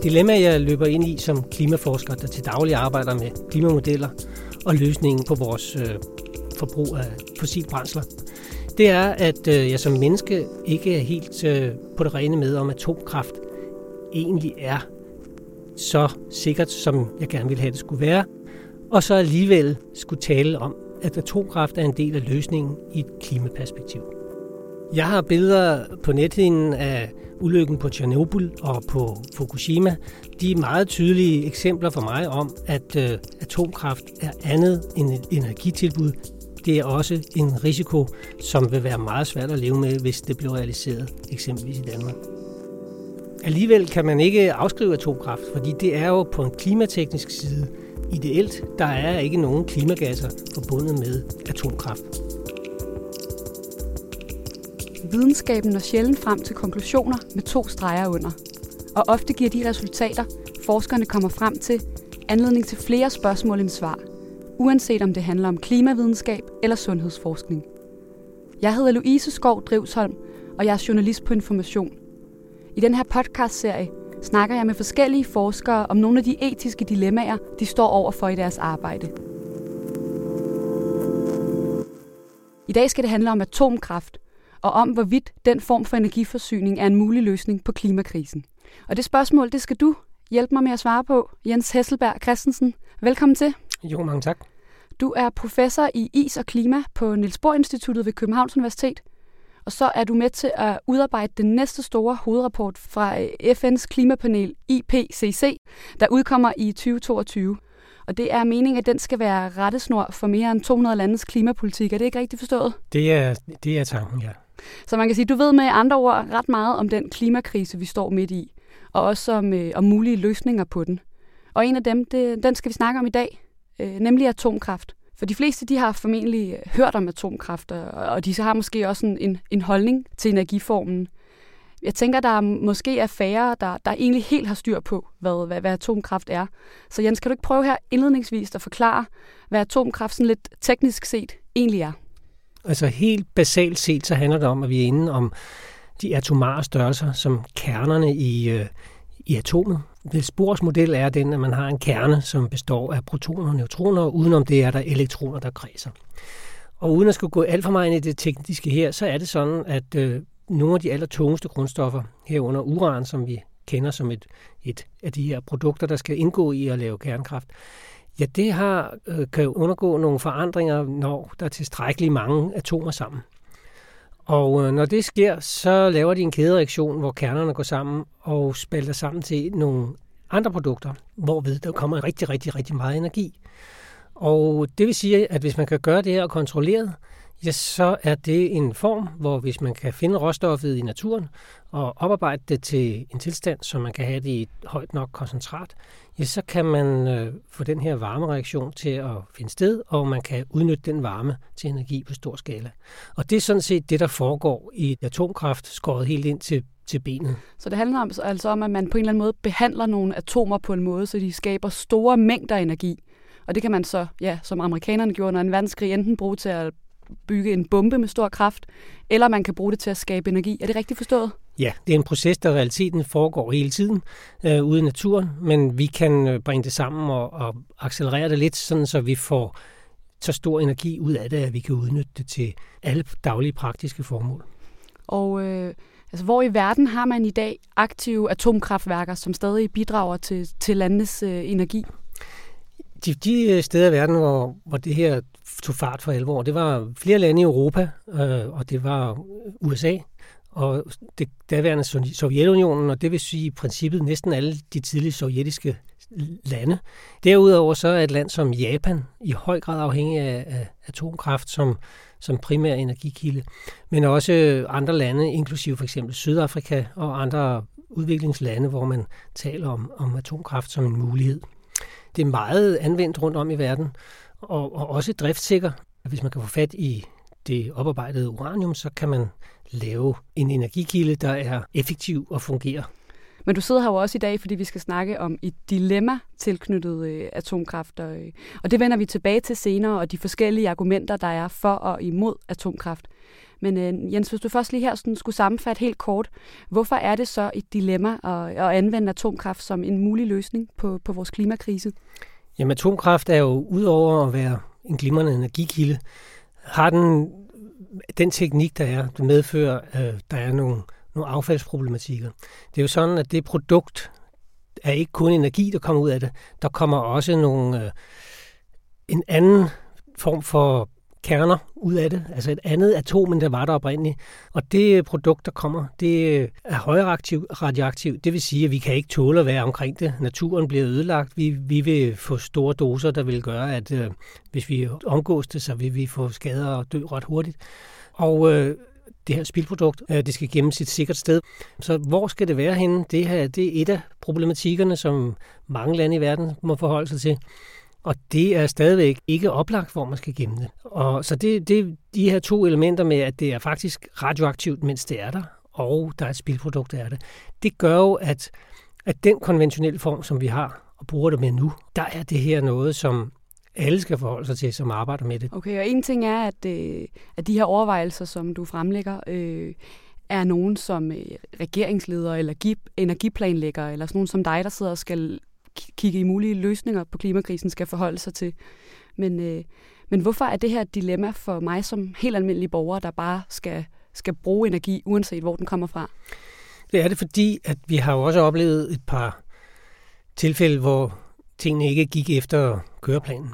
Et dilemma, jeg løber ind i som klimaforsker, der til daglig arbejder med klimamodeller og løsningen på vores øh, forbrug af fossile brændsler, det er, at øh, jeg som menneske ikke er helt øh, på det rene med, om atomkraft egentlig er så sikkert, som jeg gerne ville have det skulle være, og så alligevel skulle tale om, at atomkraft er en del af løsningen i et klimaperspektiv. Jeg har billeder på nethinden af ulykken på Tjernobyl og på Fukushima. De er meget tydelige eksempler for mig om, at øh, atomkraft er andet end et energitilbud. Det er også en risiko, som vil være meget svært at leve med, hvis det bliver realiseret, eksempelvis i Danmark. Alligevel kan man ikke afskrive atomkraft, fordi det er jo på en klimateknisk side ideelt. Der er ikke nogen klimagasser forbundet med atomkraft. Videnskaben når sjældent frem til konklusioner med to streger under. Og ofte giver de resultater, forskerne kommer frem til, anledning til flere spørgsmål end svar, uanset om det handler om klimavidenskab eller sundhedsforskning. Jeg hedder Louise Skov Drivsholm, og jeg er journalist på Information. I den her podcastserie snakker jeg med forskellige forskere om nogle af de etiske dilemmaer, de står overfor i deres arbejde. I dag skal det handle om atomkraft, og om hvorvidt den form for energiforsyning er en mulig løsning på klimakrisen. Og det spørgsmål, det skal du hjælpe mig med at svare på, Jens Hesselberg Christensen. Velkommen til. Jo, mange tak. Du er professor i is og klima på Niels Bohr Instituttet ved Københavns Universitet. Og så er du med til at udarbejde den næste store hovedrapport fra FN's klimapanel IPCC, der udkommer i 2022. Og det er meningen, at den skal være rettesnor for mere end 200 landes klimapolitik. Er det ikke rigtigt forstået? Det er, det er tanken, ja. Så man kan sige, du ved med andre ord ret meget om den klimakrise, vi står midt i, og også om, øh, om mulige løsninger på den. Og en af dem, det, den skal vi snakke om i dag, øh, nemlig atomkraft. For de fleste, de har formentlig øh, hørt om atomkraft, og, og de så har måske også en, en, en holdning til energiformen. Jeg tænker, der måske er færre, der, der egentlig helt har styr på, hvad, hvad, hvad atomkraft er. Så Jens, kan du ikke prøve her indledningsvis at forklare, hvad atomkraft sådan lidt teknisk set egentlig er? Altså helt basalt set, så handler det om, at vi er inde om de atomare størrelser, som kernerne i, øh, i atomet. Niels Bohrs model er den, at man har en kerne, som består af protoner og neutroner, og udenom det er der elektroner, der kredser. Og uden at skulle gå alt for meget ind i det tekniske her, så er det sådan, at øh, nogle af de allertungeste grundstoffer, herunder uran, som vi kender som et, et af de her produkter, der skal indgå i at lave kernekraft, ja, det har, øh, kan jo undergå nogle forandringer, når der er tilstrækkeligt mange atomer sammen. Og øh, når det sker, så laver de en kædereaktion, hvor kernerne går sammen og spalter sammen til nogle andre produkter, hvorved der kommer rigtig, rigtig, rigtig meget energi. Og det vil sige, at hvis man kan gøre det her kontrolleret, ja, så er det en form, hvor hvis man kan finde råstoffet i naturen og oparbejde det til en tilstand, så man kan have det i et højt nok koncentrat, ja, så kan man øh, få den her varmereaktion til at finde sted, og man kan udnytte den varme til energi på stor skala. Og det er sådan set det, der foregår i atomkraft, skåret helt ind til til benet. Så det handler om, altså om, at man på en eller anden måde behandler nogle atomer på en måde, så de skaber store mængder energi. Og det kan man så, ja, som amerikanerne gjorde under en verdenskrig, enten bruge til at bygge en bombe med stor kraft, eller man kan bruge det til at skabe energi. Er det rigtigt forstået? Ja, det er en proces, der i realiteten foregår hele tiden øh, ude i naturen, men vi kan øh, bringe det sammen og, og accelerere det lidt, sådan så vi får så stor energi ud af det, at vi kan udnytte det til alle daglige praktiske formål. Og øh, altså, hvor i verden har man i dag aktive atomkraftværker, som stadig bidrager til, til landenes øh, energi? De, de øh, steder i verden, hvor, hvor det her tog fart for alvor, det var flere lande i Europa, øh, og det var USA, og det daværende Sovjetunionen, og det vil sige i princippet næsten alle de tidlige sovjetiske lande. Derudover så er et land som Japan i høj grad afhængig af, af atomkraft som, som primær energikilde, men også andre lande, inklusive for eksempel Sydafrika og andre udviklingslande, hvor man taler om, om atomkraft som en mulighed. Det er meget anvendt rundt om i verden, og, og også driftsikker. Hvis man kan få fat i det oparbejdede uranium, så kan man lave en energikilde, der er effektiv og fungerer. Men du sidder her jo også i dag, fordi vi skal snakke om et dilemma tilknyttet øh, atomkraft. Og, øh, og det vender vi tilbage til senere, og de forskellige argumenter, der er for og imod atomkraft. Men øh, Jens, hvis du først lige her sådan skulle sammenfatte helt kort, hvorfor er det så et dilemma at, at anvende atomkraft som en mulig løsning på, på vores klimakrise? Jamen atomkraft er jo udover at være en glimrende energikilde, har den den teknik, der er, det medfører, at øh, der er nogle, nogle affaldsproblematikker. Det er jo sådan, at det produkt er ikke kun energi, der kommer ud af det. Der kommer også nogle, øh, en anden form for kerner ud af det, altså et andet atom, end der var der oprindeligt. Og det produkt, der kommer, det er højere radioaktivt. Det vil sige, at vi kan ikke tåle at være omkring det. Naturen bliver ødelagt. Vi, vi vil få store doser, der vil gøre, at øh, hvis vi omgås det, så vil vi få skader og dø ret hurtigt. Og øh, det her spildprodukt, øh, det skal gemmes et sikkert sted. Så hvor skal det være henne? Det her det er et af problematikkerne, som mange lande i verden må forholde sig til. Og det er stadigvæk ikke oplagt, hvor man skal gemme det. Og så det, det de her to elementer med, at det er faktisk radioaktivt, mens det er der, og der er et spildprodukt, af er det, det gør jo, at, at den konventionelle form, som vi har og bruger det med nu, der er det her noget, som alle skal forholde sig til, som arbejder med det. Okay, og en ting er, at, øh, at de her overvejelser, som du fremlægger, øh, er nogen som øh, regeringsleder eller energiplanlægger, eller sådan nogen som dig, der sidder og skal kigge i mulige løsninger på klimakrisen, skal forholde sig til. Men, øh, men hvorfor er det her et dilemma for mig som helt almindelig borger, der bare skal, skal bruge energi, uanset hvor den kommer fra? Det er det, fordi at vi har jo også oplevet et par tilfælde, hvor tingene ikke gik efter køreplanen.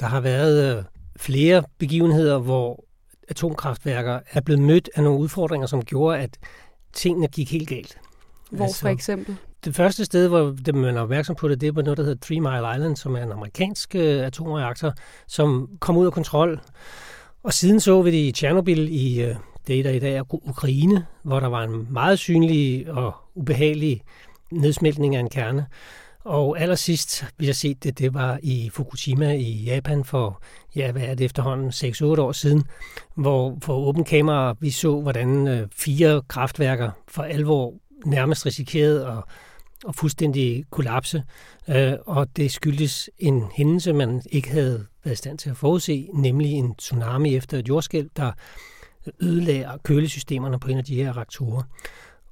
Der har været øh, flere begivenheder, hvor atomkraftværker er blevet mødt af nogle udfordringer, som gjorde, at tingene gik helt galt. Hvor altså, for eksempel? Det første sted, hvor det, man er opmærksom på det, det er på noget, der hedder Three Mile Island, som er en amerikansk øh, atomreaktor, som kom ud af kontrol. Og siden så vi det i Tjernobyl i øh, det, der i dag er Ukraine, hvor der var en meget synlig og ubehagelig nedsmeltning af en kerne. Og allersidst, vi har set det, det var i Fukushima i Japan for, ja, hvad er det efterhånden, 6-8 år siden, hvor for åben kamera vi så, hvordan øh, fire kraftværker for alvor nærmest risikerede at, og fuldstændig kollapse. Øh, og det skyldes en hændelse, man ikke havde været i stand til at forudse, nemlig en tsunami efter et jordskælv, der ødelagde kølesystemerne på en af de her reaktorer.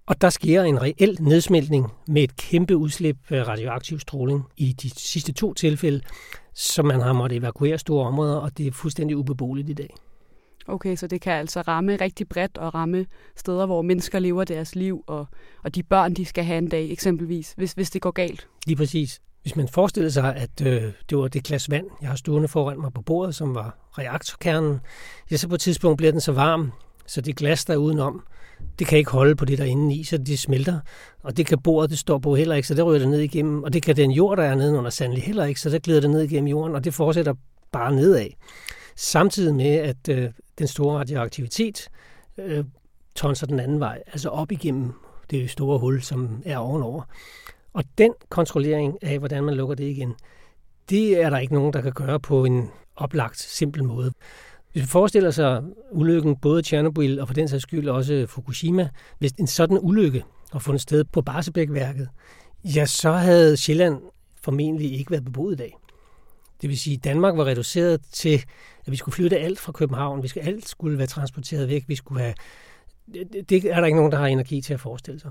Og der sker en reel nedsmeltning med et kæmpe udslip af radioaktiv stråling i de sidste to tilfælde, så man har måttet evakuere store områder, og det er fuldstændig ubeboeligt i dag. Okay, så det kan altså ramme rigtig bredt og ramme steder, hvor mennesker lever deres liv, og, og de børn, de skal have en dag eksempelvis, hvis, hvis det går galt. Lige præcis. Hvis man forestiller sig, at øh, det var det glas vand, jeg har stående foran mig på bordet, som var reaktorkernen, ja, så på et tidspunkt bliver den så varm, så det glas, der er udenom, det kan ikke holde på det der inde i, så det smelter. Og det kan bordet, det står på heller ikke, så det ryger det ned igennem. Og det kan den jord, der er nede under sandelig heller ikke, så der glider det ned igennem jorden, og det fortsætter bare nedad. Samtidig med, at øh, den store radioaktivitet øh, tonser den anden vej, altså op igennem det store hul, som er ovenover. Og den kontrollering af, hvordan man lukker det igen, det er der ikke nogen, der kan gøre på en oplagt, simpel måde. Hvis vi forestiller sig ulykken både Tjernobyl og for den sags skyld også Fukushima, hvis en sådan ulykke har fundet sted på Barsebækværket, ja, så havde Sjælland formentlig ikke været beboet i dag. Det vil sige, at Danmark var reduceret til, at vi skulle flytte alt fra København. Vi skulle, alt skulle være transporteret væk. Vi skulle have, det er der ikke nogen, der har energi til at forestille sig.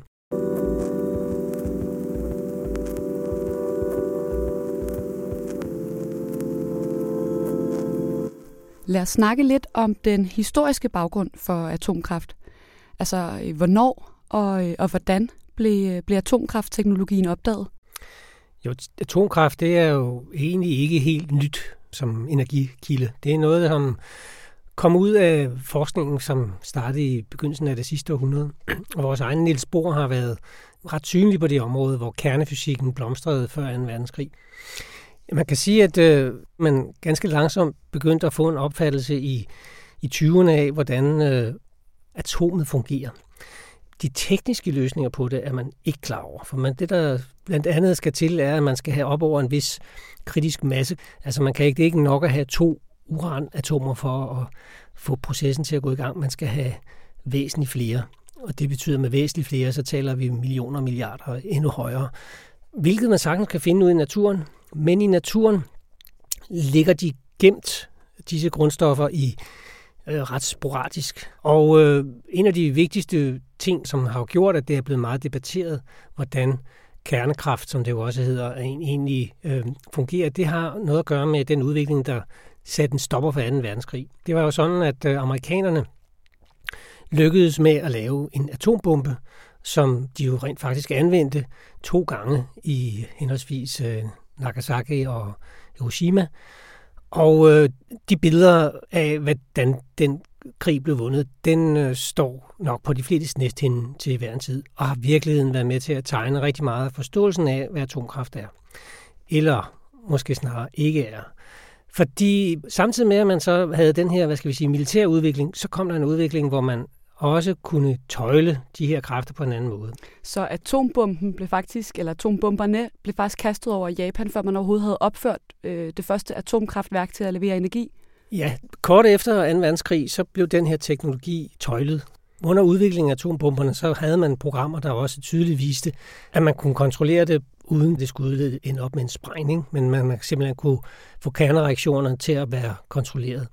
Lad os snakke lidt om den historiske baggrund for atomkraft. Altså, øh, hvornår og, øh, og hvordan blev, øh, blev atomkraftteknologien opdaget? Jo, atomkraft det er jo egentlig ikke helt nyt som energikilde. Det er noget, som kom ud af forskningen, som startede i begyndelsen af det sidste århundrede. Og vores egen Niels Bohr har været ret synlig på det område, hvor kernefysikken blomstrede før 2. verdenskrig. Man kan sige, at øh, man ganske langsomt begyndte at få en opfattelse i, i 20'erne af, hvordan øh, atomet fungerer. De tekniske løsninger på det er man ikke klar over, for man, det, der blandt andet skal til, er, at man skal have op over en vis kritisk masse. Altså man kan ikke, det er ikke nok at have to uranatomer for at få processen til at gå i gang. Man skal have væsentligt flere. Og det betyder, at med væsentligt flere, så taler vi millioner, milliarder endnu højere. Hvilket man sagtens kan finde ud i naturen, men i naturen ligger de gemt, disse grundstoffer, i øh, ret sporadisk. Og øh, en af de vigtigste ting, som har gjort, at det er blevet meget debatteret, hvordan kernekraft, som det jo også hedder, egentlig øh, fungerer, det har noget at gøre med den udvikling, der satte en stopper for 2. verdenskrig. Det var jo sådan, at øh, amerikanerne lykkedes med at lave en atombombe, som de jo rent faktisk anvendte to gange i henholdsvis øh, Nagasaki og Hiroshima. Og øh, de billeder af, hvordan den krig blev vundet, den øh, står nok på de fleste næsthinde til hver en tid, og har virkeligheden været med til at tegne rigtig meget af forståelsen af, hvad atomkraft er. Eller måske snarere ikke er. Fordi samtidig med, at man så havde den her, hvad skal vi sige, militær udvikling, så kom der en udvikling, hvor man også kunne tøjle de her kræfter på en anden måde. Så atombomben blev faktisk, eller atombomberne blev faktisk kastet over Japan, før man overhovedet havde opført øh, det første atomkraftværk til at levere energi? Ja, kort efter 2. verdenskrig, så blev den her teknologi tøjlet. Under udviklingen af atombomberne, så havde man programmer, der også tydeligt viste, at man kunne kontrollere det, uden det skulle ende op med en sprængning, men man simpelthen kunne få kernereaktionerne til at være kontrolleret.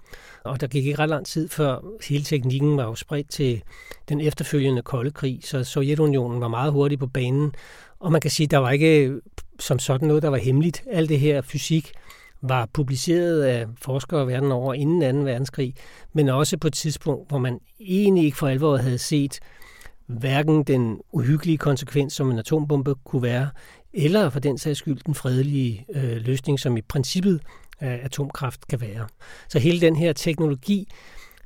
Og der gik ikke ret lang tid før hele teknikken var jo spredt til den efterfølgende kolde krig, så Sovjetunionen var meget hurtig på banen. Og man kan sige, at der var ikke som sådan noget, der var hemmeligt. Alt det her fysik var publiceret af forskere verden over inden 2. verdenskrig, men også på et tidspunkt, hvor man egentlig ikke for alvor havde set hverken den uhyggelige konsekvens, som en atombombe kunne være, eller for den sags skyld den fredelige øh, løsning, som i princippet øh, atomkraft kan være. Så hele den her teknologi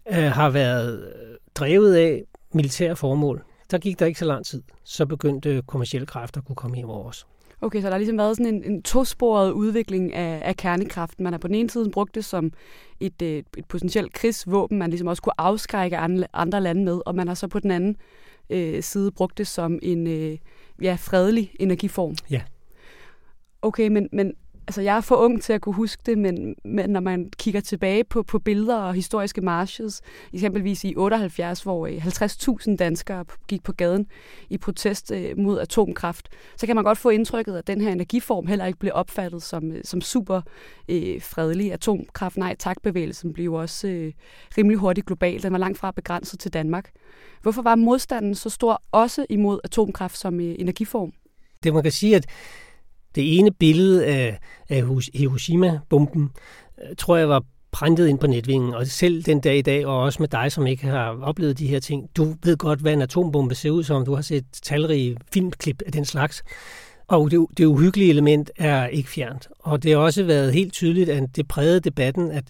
øh, har været drevet af militære formål. Der gik der ikke så lang tid, så begyndte kommersielle kræfter at kunne komme ind over os. Okay, så der har ligesom været sådan en, en tosporet udvikling af, af kernekraften. Man har på den ene side brugt det som et, et, et potentielt krigsvåben, man ligesom også kunne afskrække andre, andre lande med, og man har så på den anden øh, side brugt det som en øh, ja, fredelig energiform. Ja. Okay, men, men altså jeg er for ung til at kunne huske det, men, men når man kigger tilbage på, på billeder og historiske marches, eksempelvis i 78, hvor øh, 50.000 danskere gik på gaden i protest øh, mod atomkraft, så kan man godt få indtrykket, at den her energiform heller ikke blev opfattet som, øh, som super øh, fredelig. Atomkraft, nej tak-bevægelsen blev også øh, rimelig hurtigt global. Den var langt fra begrænset til Danmark. Hvorfor var modstanden så stor også imod atomkraft som øh, energiform? Det man kan sige, at det ene billede af, af Hiroshima-bomben, øh, tror jeg var printet ind på netvingen, og selv den dag i dag, og også med dig, som ikke har oplevet de her ting, du ved godt, hvad en atombombe ser ud som. Du har set talrige filmklip af den slags. Og det, det uhyggelige element er ikke fjernt. Og det har også været helt tydeligt, at det prægede debatten, at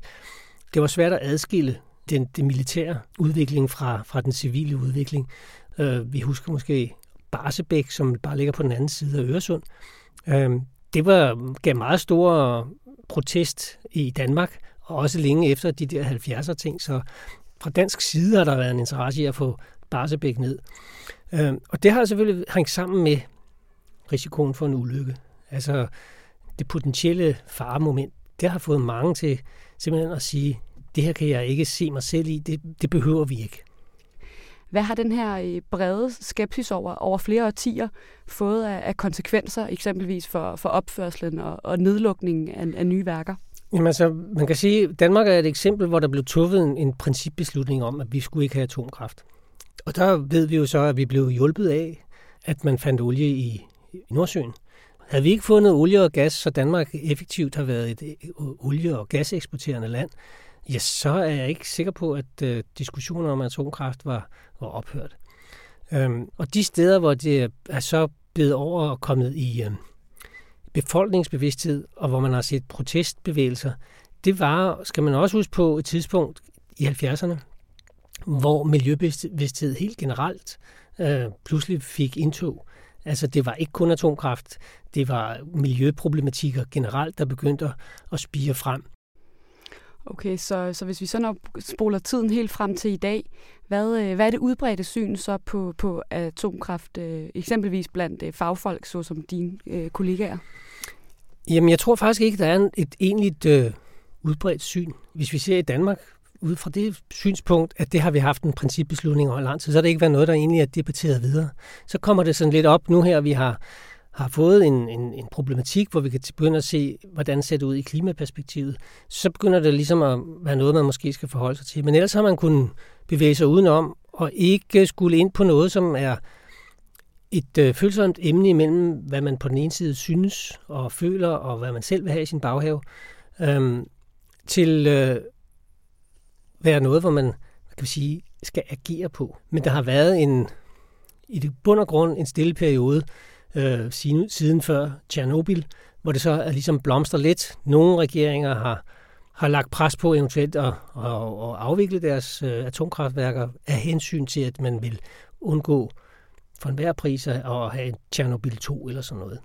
det var svært at adskille den, den militære udvikling fra, fra den civile udvikling. Uh, vi husker måske Barsebæk, som bare ligger på den anden side af Øresund, Øh, det var, gav meget stor protest i Danmark, og også længe efter de der 70'er ting, så fra dansk side har der været en interesse i at få Barsebæk ned. Øh, og det har selvfølgelig hængt sammen med risikoen for en ulykke. Altså det potentielle faremoment, det har fået mange til simpelthen at sige, det her kan jeg ikke se mig selv i, det, det behøver vi ikke. Hvad har den her øh, brede skepsis over, over flere årtier fået af, af konsekvenser, eksempelvis for, for opførselen og, og nedlukningen af, af nye værker? Jamen altså, man kan sige, at Danmark er et eksempel, hvor der blev truffet en, en principbeslutning om, at vi skulle ikke have atomkraft. Og der ved vi jo så, at vi blev hjulpet af, at man fandt olie i, i Nordsøen. Havde vi ikke fundet olie og gas, så Danmark effektivt har været et olie- og gaseksporterende land, ja, så er jeg ikke sikker på, at øh, diskussioner om atomkraft var, var ophørt. Øhm, og de steder, hvor det er så blevet over og kommet i øh, befolkningsbevidsthed, og hvor man har set protestbevægelser, det var, skal man også huske på, et tidspunkt i 70'erne, hvor miljøbevidsthed helt generelt øh, pludselig fik indtog. Altså det var ikke kun atomkraft, det var miljøproblematikker generelt, der begyndte at spire frem. Okay, så, så hvis vi så når spoler tiden helt frem til i dag, hvad, øh, hvad er det udbredte syn så på, på atomkraft, øh, eksempelvis blandt øh, fagfolk, såsom dine øh, kollegaer? Jamen, jeg tror faktisk ikke, der er et egentligt øh, udbredt syn. Hvis vi ser i Danmark, ud fra det synspunkt, at det har vi haft en principbeslutning over lang tid, så har det ikke været noget, der egentlig er debatteret videre. Så kommer det sådan lidt op nu her, vi har har fået en, en, en problematik, hvor vi kan begynde at se, hvordan det ser ud i klimaperspektivet, så begynder det ligesom at være noget, man måske skal forholde sig til. Men ellers har man kunnet bevæge sig udenom, og ikke skulle ind på noget, som er et øh, følsomt emne imellem, hvad man på den ene side synes og føler, og hvad man selv vil have i sin baghave, øhm, til øh, være noget, hvor man kan man sige, skal agere på. Men der har været en, i det bund og grund en stille periode øh, siden, før Tjernobyl, hvor det så er ligesom blomster lidt. Nogle regeringer har, har lagt pres på eventuelt at, at, at afvikle deres øh, atomkraftværker af hensyn til, at man vil undgå for enhver pris at have en Tjernobyl 2 eller sådan noget.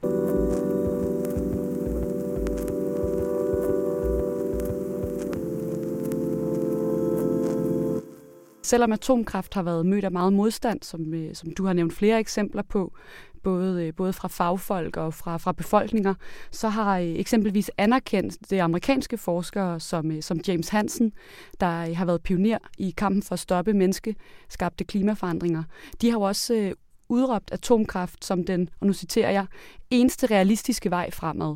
Selvom atomkraft har været mødt af meget modstand, som, øh, som du har nævnt flere eksempler på, både, øh, både fra fagfolk og fra, fra befolkninger, så har øh, eksempelvis anerkendt det amerikanske forskere som, øh, som James Hansen, der har været pioner i kampen for at stoppe menneskeskabte klimaforandringer. De har jo også udråbt atomkraft som den, og nu citerer jeg, eneste realistiske vej fremad.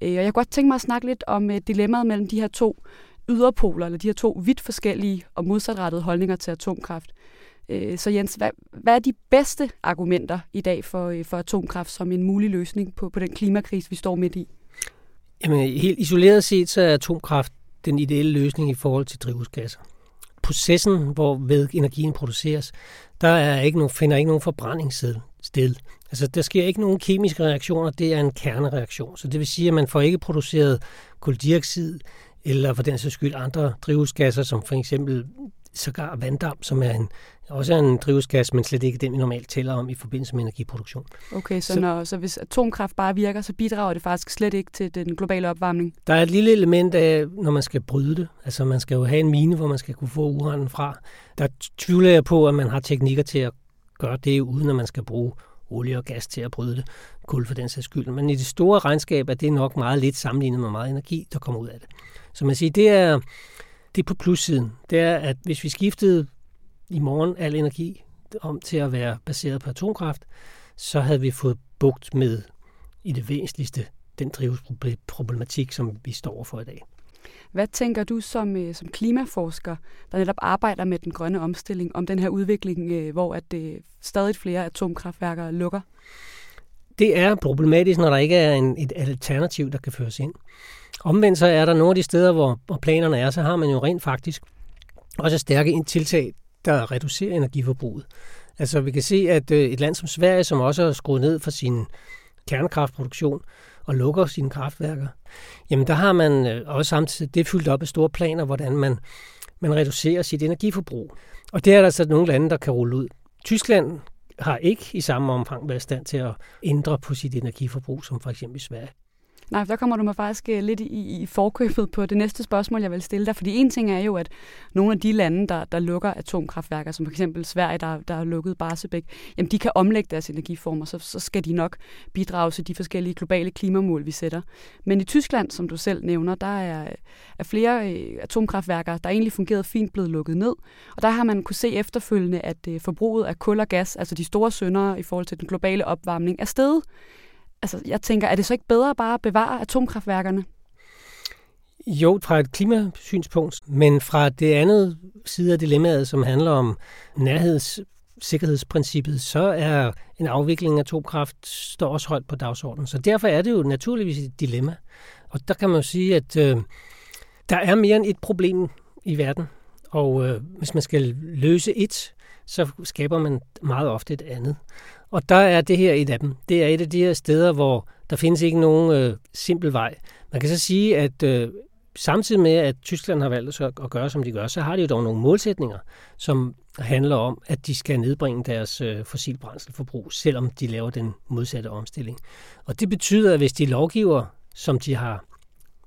Og jeg kunne godt tænke mig at snakke lidt om dilemmaet mellem de her to yderpoler, eller de her to vidt forskellige og modsatrettede holdninger til atomkraft. Øh, så Jens, hvad, hvad er de bedste argumenter i dag for, øh, for atomkraft som en mulig løsning på, på den klimakrise, vi står midt i? Jamen, helt isoleret set, så er atomkraft den ideelle løsning i forhold til drivhusgasser. Processen, hvor ved energien produceres, der er ikke nogen, finder ikke nogen forbrændingssted. Altså, der sker ikke nogen kemiske reaktioner, det er en kernereaktion. Så det vil sige, at man får ikke produceret koldioxid, eller for den sags skyld andre drivhusgasser, som for eksempel sågar vanddamp, som er en, også er en drivhusgas, men slet ikke den, vi normalt tæller om i forbindelse med energiproduktion. Okay, så, så, når, så hvis atomkraft bare virker, så bidrager det faktisk slet ikke til den globale opvarmning? Der er et lille element af, når man skal bryde det. Altså man skal jo have en mine, hvor man skal kunne få uranen fra. Der tvivler jeg på, at man har teknikker til at gøre det, uden at man skal bruge olie og gas til at bryde det, kul for den sags skyld. Men i det store regnskab er det nok meget lidt sammenlignet med meget energi, der kommer ud af det. Så man siger, det er, det på plussiden. Det er, at hvis vi skiftede i morgen al energi om til at være baseret på atomkraft, så havde vi fået bugt med i det væsentligste den drivhusproblematik, som vi står for i dag. Hvad tænker du som, øh, som klimaforsker, der netop arbejder med den grønne omstilling, om den her udvikling, øh, hvor at det øh, stadig flere atomkraftværker lukker? Det er problematisk, når der ikke er en, et alternativ, der kan føres ind. Omvendt så er der nogle af de steder, hvor, hvor planerne er, så har man jo rent faktisk også stærke tiltag, der reducerer energiforbruget. Altså vi kan se, at øh, et land som Sverige, som også har skruet ned for sin kernekraftproduktion, og lukker sine kraftværker, jamen der har man øh, også samtidig det fyldt op af store planer, hvordan man, man reducerer sit energiforbrug. Og det er der altså nogle lande, der kan rulle ud. Tyskland har ikke i samme omfang været i stand til at ændre på sit energiforbrug, som for eksempel Sverige. Nej, der kommer du mig faktisk øh, lidt i, i forkøbet på det næste spørgsmål, jeg vil stille dig. Fordi en ting er jo, at nogle af de lande, der, der lukker atomkraftværker, som f.eks. Sverige, der, der har lukket Barsebæk, jamen de kan omlægge deres energiformer, så, så skal de nok bidrage til de forskellige globale klimamål, vi sætter. Men i Tyskland, som du selv nævner, der er, er flere øh, atomkraftværker, der egentlig fungerede fint, blevet lukket ned. Og der har man kunne se efterfølgende, at øh, forbruget af kul og gas, altså de store syndere i forhold til den globale opvarmning, er steget altså, jeg tænker, er det så ikke bedre bare at bevare atomkraftværkerne? Jo, fra et klimasynspunkt, men fra det andet side af dilemmaet, som handler om nærhedssikkerhedsprincippet, så er en afvikling af atomkraft står også højt på dagsordenen. Så derfor er det jo naturligvis et dilemma. Og der kan man jo sige, at øh, der er mere end et problem i verden. Og øh, hvis man skal løse et, så skaber man meget ofte et andet. Og der er det her et af dem. Det er et af de her steder, hvor der findes ikke nogen øh, simpel vej. Man kan så sige, at øh, samtidig med, at Tyskland har valgt at gøre, som de gør, så har de jo dog nogle målsætninger, som handler om, at de skal nedbringe deres øh, fossilbrænselforbrug, selvom de laver den modsatte omstilling. Og det betyder, at hvis de lovgiver, som de har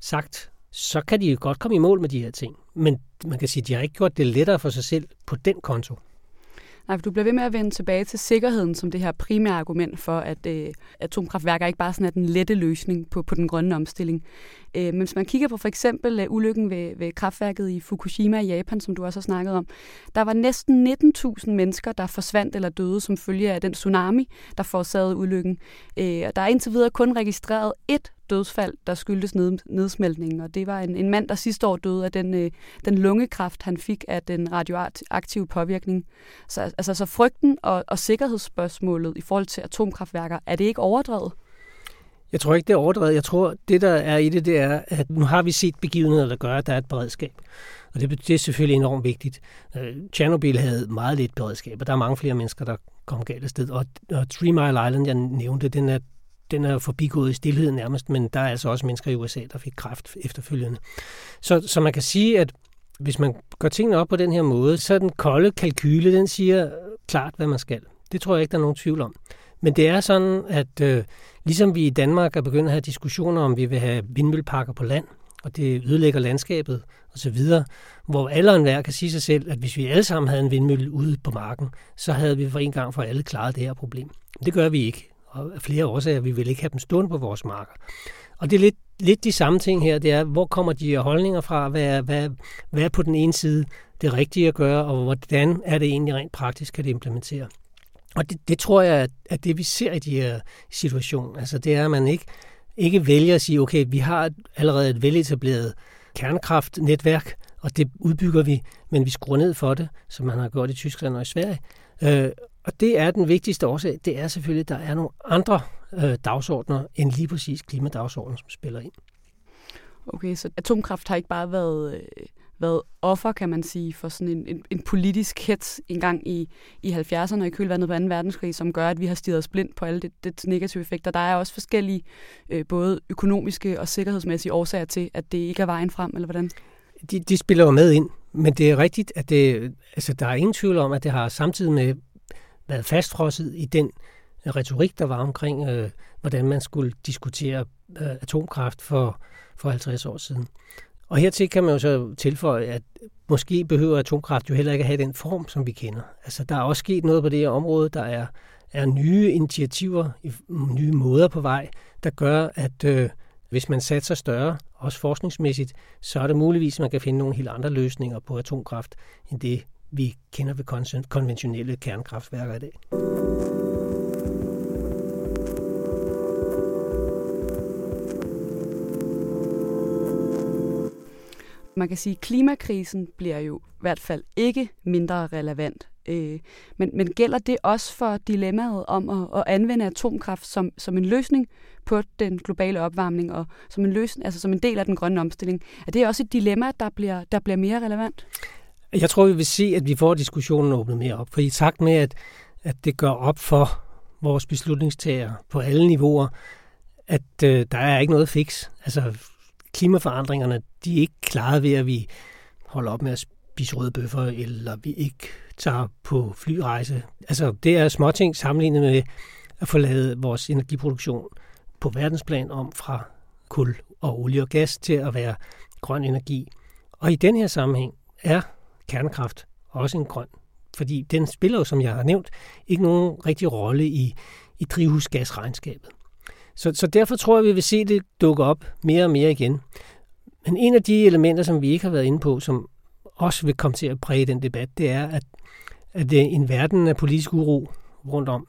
sagt, så kan de jo godt komme i mål med de her ting. Men man kan sige, at de har ikke gjort det lettere for sig selv på den konto. Nej, for du bliver ved med at vende tilbage til sikkerheden som det her primære argument for, at øh, atomkraftværker ikke bare sådan er den lette løsning på, på den grønne omstilling. Øh, men hvis man kigger på for eksempel øh, ulykken ved, ved kraftværket i Fukushima i Japan, som du også har snakket om, der var næsten 19.000 mennesker, der forsvandt eller døde som følge af den tsunami, der forårsagede ulykken. Øh, og der er indtil videre kun registreret ét dødsfald, der skyldtes ned, nedsmeltningen, og det var en, en mand, der sidste år døde af den, øh, den lungekræft, han fik af den radioaktive påvirkning. Så, altså, så frygten og, og sikkerhedsspørgsmålet i forhold til atomkraftværker, er det ikke overdrevet? Jeg tror ikke, det er overdrevet. Jeg tror, det der er i det, det er, at nu har vi set begivenheder, der gør, at der er et beredskab. Og det, det er selvfølgelig enormt vigtigt. Øh, Tjernobyl havde meget lidt beredskab, og der er mange flere mennesker, der kom galt af sted. Og, og Three Mile Island, jeg nævnte, den er, den er forbigået i stillhed nærmest, men der er altså også mennesker i USA, der fik kræft efterfølgende. Så, så man kan sige, at hvis man gør tingene op på den her måde, så er den kolde kalkyle, den siger klart, hvad man skal. Det tror jeg ikke, der er nogen tvivl om. Men det er sådan, at øh, ligesom vi i Danmark er begyndt at have diskussioner om, vi vil have vindmølleparker på land, og det ødelægger landskabet osv., hvor alle og enhver kan sige sig selv, at hvis vi alle sammen havde en vindmølle ude på marken, så havde vi for en gang for alle klaret det her problem. Men det gør vi ikke, og af flere årsager, vi vil ikke have dem stående på vores marker. Og det er lidt, lidt de samme ting her, det er, hvor kommer de holdninger fra, hvad er, hvad, hvad er på den ene side det rigtige at gøre, og hvordan er det egentlig rent praktisk, kan det implementere. Og det, det tror jeg, at det vi ser i de her situationer, altså det er, at man ikke, ikke vælger at sige, okay, vi har allerede et veletableret kernekraftnetværk, og det udbygger vi, men vi skruer ned for det, som man har gjort i Tyskland og i Sverige. Øh, og det er den vigtigste årsag, det er selvfølgelig, at der er nogle andre øh, dagsordner end lige præcis klimadagsordenen, som spiller ind. Okay, så atomkraft har ikke bare været øh, været offer, kan man sige, for sådan en, en, en politisk hets engang i, i 70'erne og i kølvandet på 2. verdenskrig, som gør, at vi har stiget os blind på alle det, det negative effekter. Der er også forskellige øh, både økonomiske og sikkerhedsmæssige årsager til, at det ikke er vejen frem, eller hvordan? De, de spiller jo med ind, men det er rigtigt, at det, altså, der er ingen tvivl om, at det har samtidig med været fastfrosset i den retorik, der var omkring, øh, hvordan man skulle diskutere øh, atomkraft for, for 50 år siden. Og hertil kan man jo så tilføje, at måske behøver atomkraft jo heller ikke at have den form, som vi kender. Altså, der er også sket noget på det her område. Der er, er nye initiativer, nye måder på vej, der gør, at øh, hvis man satser større, også forskningsmæssigt, så er det muligvis, at man kan finde nogle helt andre løsninger på atomkraft, end det, vi kender ved konventionelle kernekraftværker i dag. Man kan sige, at klimakrisen bliver jo i hvert fald ikke mindre relevant. Øh, men, men gælder det også for dilemmaet om at, at anvende atomkraft som, som en løsning på den globale opvarmning og som en, løsning, altså som en del af den grønne omstilling? Er det også et dilemma, der bliver, der bliver mere relevant? Jeg tror, vi vil se, at vi får diskussionen åbnet mere op. For i takt med, at, at det gør op for vores beslutningstager på alle niveauer, at øh, der er ikke noget fix. Altså, klimaforandringerne, de er ikke klaret ved, at vi holder op med at spise røde bøffer, eller vi ikke tager på flyrejse. Altså, det er småting sammenlignet med at få lavet vores energiproduktion på verdensplan om fra kul og olie og gas til at være grøn energi. Og i den her sammenhæng er kernekraft også en grøn, fordi den spiller jo, som jeg har nævnt, ikke nogen rigtig rolle i, i drivhusgasregnskabet. Så, så derfor tror jeg, vi vil se det dukke op mere og mere igen. Men en af de elementer, som vi ikke har været inde på, som også vil komme til at præge den debat, det er, at, at det er en verden af politisk uro rundt om.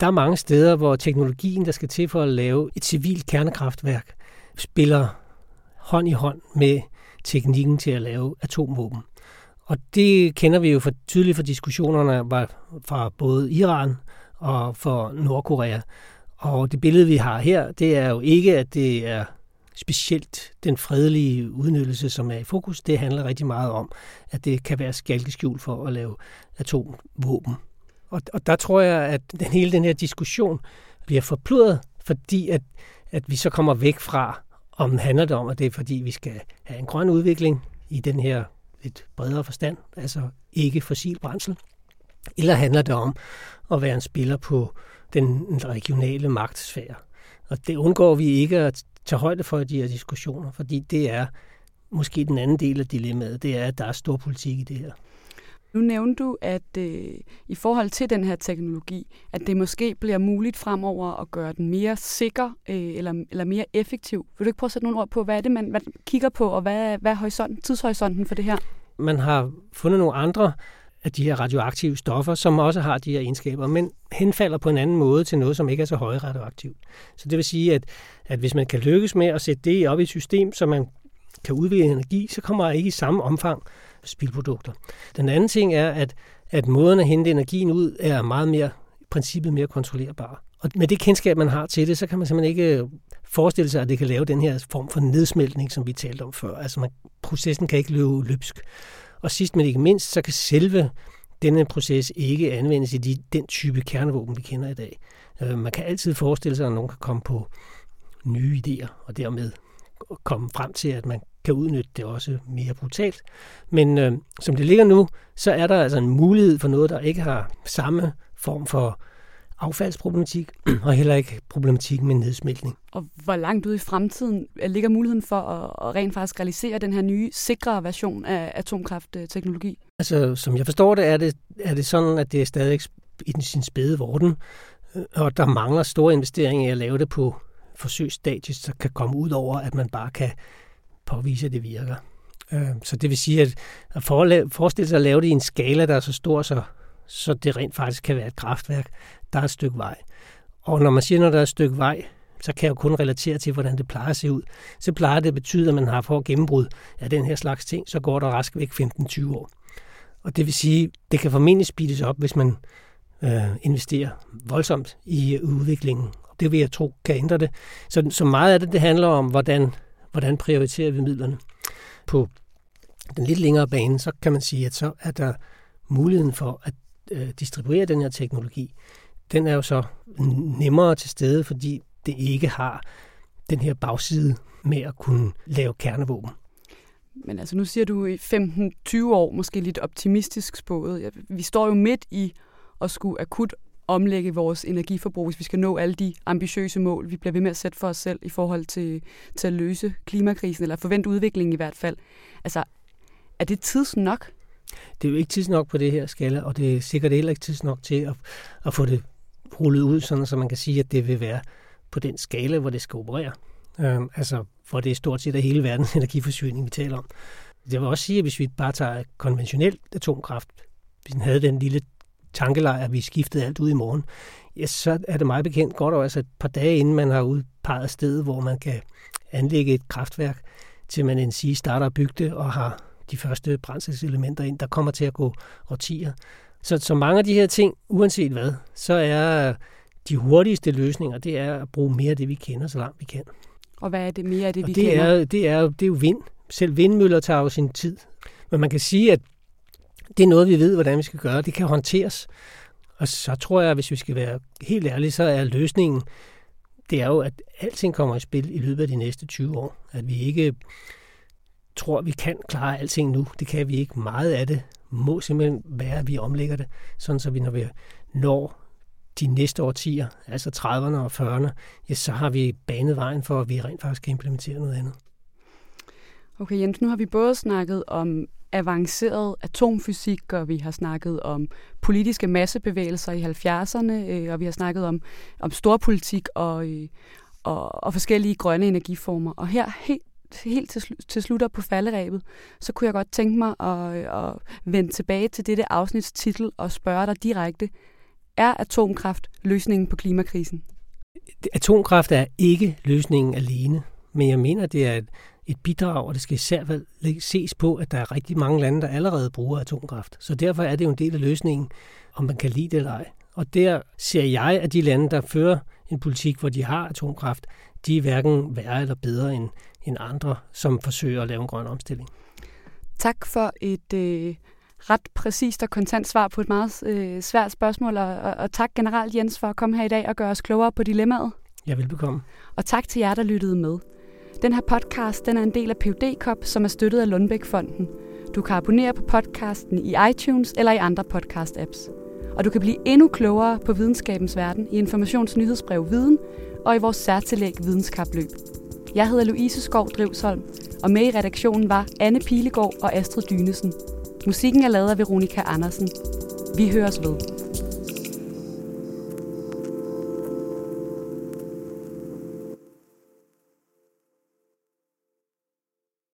Der er mange steder, hvor teknologien, der skal til for at lave et civilt kernekraftværk, spiller hånd i hånd med teknikken til at lave atomvåben. Og det kender vi jo for, tydeligt fra diskussionerne fra både Iran og for Nordkorea. Og det billede, vi har her, det er jo ikke, at det er specielt den fredelige udnyttelse, som er i fokus. Det handler rigtig meget om, at det kan være skalkeskjul for at lave atomvåben. Og, og der tror jeg, at den, hele den her diskussion bliver forpludret, fordi at, at vi så kommer væk fra, om handler det om, at det er fordi, vi skal have en grøn udvikling i den her lidt bredere forstand, altså ikke fossil brændsel, eller handler det om at være en spiller på den regionale magtsfære. Og det undgår vi ikke at tage højde for i de her diskussioner, fordi det er måske den anden del af dilemmaet, det er, at der er stor politik i det her. Nu nævnte du, at øh, i forhold til den her teknologi, at det måske bliver muligt fremover at gøre den mere sikker øh, eller, eller mere effektiv. Vil du ikke prøve at sætte nogle ord på, hvad er det, man hvad kigger på, og hvad, hvad er horisonten, tidshorisonten for det her? Man har fundet nogle andre af de her radioaktive stoffer, som også har de her egenskaber, men henfalder på en anden måde til noget, som ikke er så højt radioaktivt. Så det vil sige, at, at hvis man kan lykkes med at sætte det op i et system, så man kan udvikle energi, så kommer der ikke i samme omfang spildprodukter. Den anden ting er, at, at måden at hente energien ud er meget mere, i princippet mere kontrollerbar. Og med det kendskab, man har til det, så kan man simpelthen ikke forestille sig, at det kan lave den her form for nedsmeltning, som vi talte om før. Altså man, processen kan ikke løbe løbsk. Og sidst men ikke mindst, så kan selve denne proces ikke anvendes i de, den type kernevåben, vi kender i dag. Øh, man kan altid forestille sig, at nogen kan komme på nye idéer, og dermed komme frem til, at man kan udnytte det også mere brutalt. Men øh, som det ligger nu, så er der altså en mulighed for noget, der ikke har samme form for affaldsproblematik, og heller ikke problematik med nedsmeltning. Og hvor langt ude i fremtiden ligger muligheden for at, at rent faktisk realisere den her nye, sikre version af atomkraftteknologi? Altså, som jeg forstår det, er det, er det sådan, at det er stadig i sin spæde vorden, øh, og der mangler store investeringer i at lave det på forsøgsstadiet, så kan komme ud over, at man bare kan påvise, at det virker. Øh, så det vil sige, at forestille sig at lave det i en skala, der er så stor, så, så det rent faktisk kan være et kraftværk, der er et stykke vej. Og når man siger, når der er et stykke vej, så kan jeg jo kun relatere til, hvordan det plejer at se ud. Så plejer det at betyde, at man har for gennembrud af den her slags ting, så går der rask væk 15-20 år. Og det vil sige, det kan formentlig speedes op, hvis man øh, investerer voldsomt i øh, udviklingen. Det vil jeg tro kan ændre det. Så, så meget af det, det handler om, hvordan, hvordan prioriterer vi midlerne. På den lidt længere bane, så kan man sige, at så er der muligheden for at øh, distribuere den her teknologi. Den er jo så nemmere til stede, fordi det ikke har den her bagside med at kunne lave kernevåben. Men altså nu siger du i 15-20 år, måske lidt optimistisk spået. Vi står jo midt i at skulle akut omlægge vores energiforbrug, hvis vi skal nå alle de ambitiøse mål, vi bliver ved med at sætte for os selv i forhold til, til at løse klimakrisen, eller forvente udviklingen i hvert fald. Altså, er det tids nok? Det er jo ikke tids nok på det her skala, og det er sikkert heller ikke tids nok til at, at få det rullet ud, sådan så man kan sige, at det vil være på den skala, hvor det skal operere. Øhm, altså, for det er stort set af hele verdens energiforsyning, vi taler om. Jeg vil også sige, at hvis vi bare tager konventionel atomkraft, hvis den havde den lille tankelejr, at vi skiftede alt ud i morgen, ja, så er det meget bekendt godt også altså et par dage inden man har udpeget sted, hvor man kan anlægge et kraftværk, til man end sige starter at bygge det og har de første brændselselementer ind. Der kommer til at gå årtier. Så, så mange af de her ting, uanset hvad, så er de hurtigste løsninger, det er at bruge mere af det, vi kender, så langt vi kan. Og hvad er det mere af det, og vi det kender? Er, det, er, det er jo vind. Selv vindmøller tager jo sin tid. Men man kan sige, at det er noget, vi ved, hvordan vi skal gøre. Det kan håndteres. Og så tror jeg, hvis vi skal være helt ærlige, så er løsningen, det er jo, at alting kommer i spil i løbet af de næste 20 år. At vi ikke tror, vi kan klare alting nu. Det kan vi ikke. Meget af det må simpelthen være, at vi omlægger det, sådan så vi, når vi når de næste årtier, altså 30'erne og 40'erne, ja, så har vi banet vejen for, at vi rent faktisk kan implementere noget andet. Okay Jens, nu har vi både snakket om avanceret atomfysik, og vi har snakket om politiske massebevægelser i 70'erne, øh, og vi har snakket om, om storpolitik og, øh, og, og forskellige grønne energiformer. Og her helt helt til, til slutter på falderæbet, så kunne jeg godt tænke mig at, øh, at vende tilbage til dette afsnits titel og spørge dig direkte. Er atomkraft løsningen på klimakrisen? Atomkraft er ikke løsningen alene, men jeg mener, det er et, et bidrag, og det skal især ses på, at der er rigtig mange lande, der allerede bruger atomkraft. Så derfor er det jo en del af løsningen, om man kan lide det eller ej. Og der ser jeg, at de lande, der fører en politik, hvor de har atomkraft, de er hverken værre eller bedre end, end andre, som forsøger at lave en grøn omstilling. Tak for et øh, ret præcist og kontant svar på et meget øh, svært spørgsmål, og, og, tak generelt Jens for at komme her i dag og gøre os klogere på dilemmaet. Jeg vil bekomme. Og tak til jer, der lyttede med. Den her podcast den er en del af PUD Cop, som er støttet af Lundbæk-fonden. Du kan abonnere på podcasten i iTunes eller i andre podcast-apps. Og du kan blive endnu klogere på videnskabens verden i informationsnyhedsbrev Viden og i vores særtillæg Videnskabløb. Jeg hedder Louise Skov Drivsholm, og med i redaktionen var Anne Pilegaard og Astrid Dynesen. Musikken er lavet af Veronika Andersen. Vi høres ved.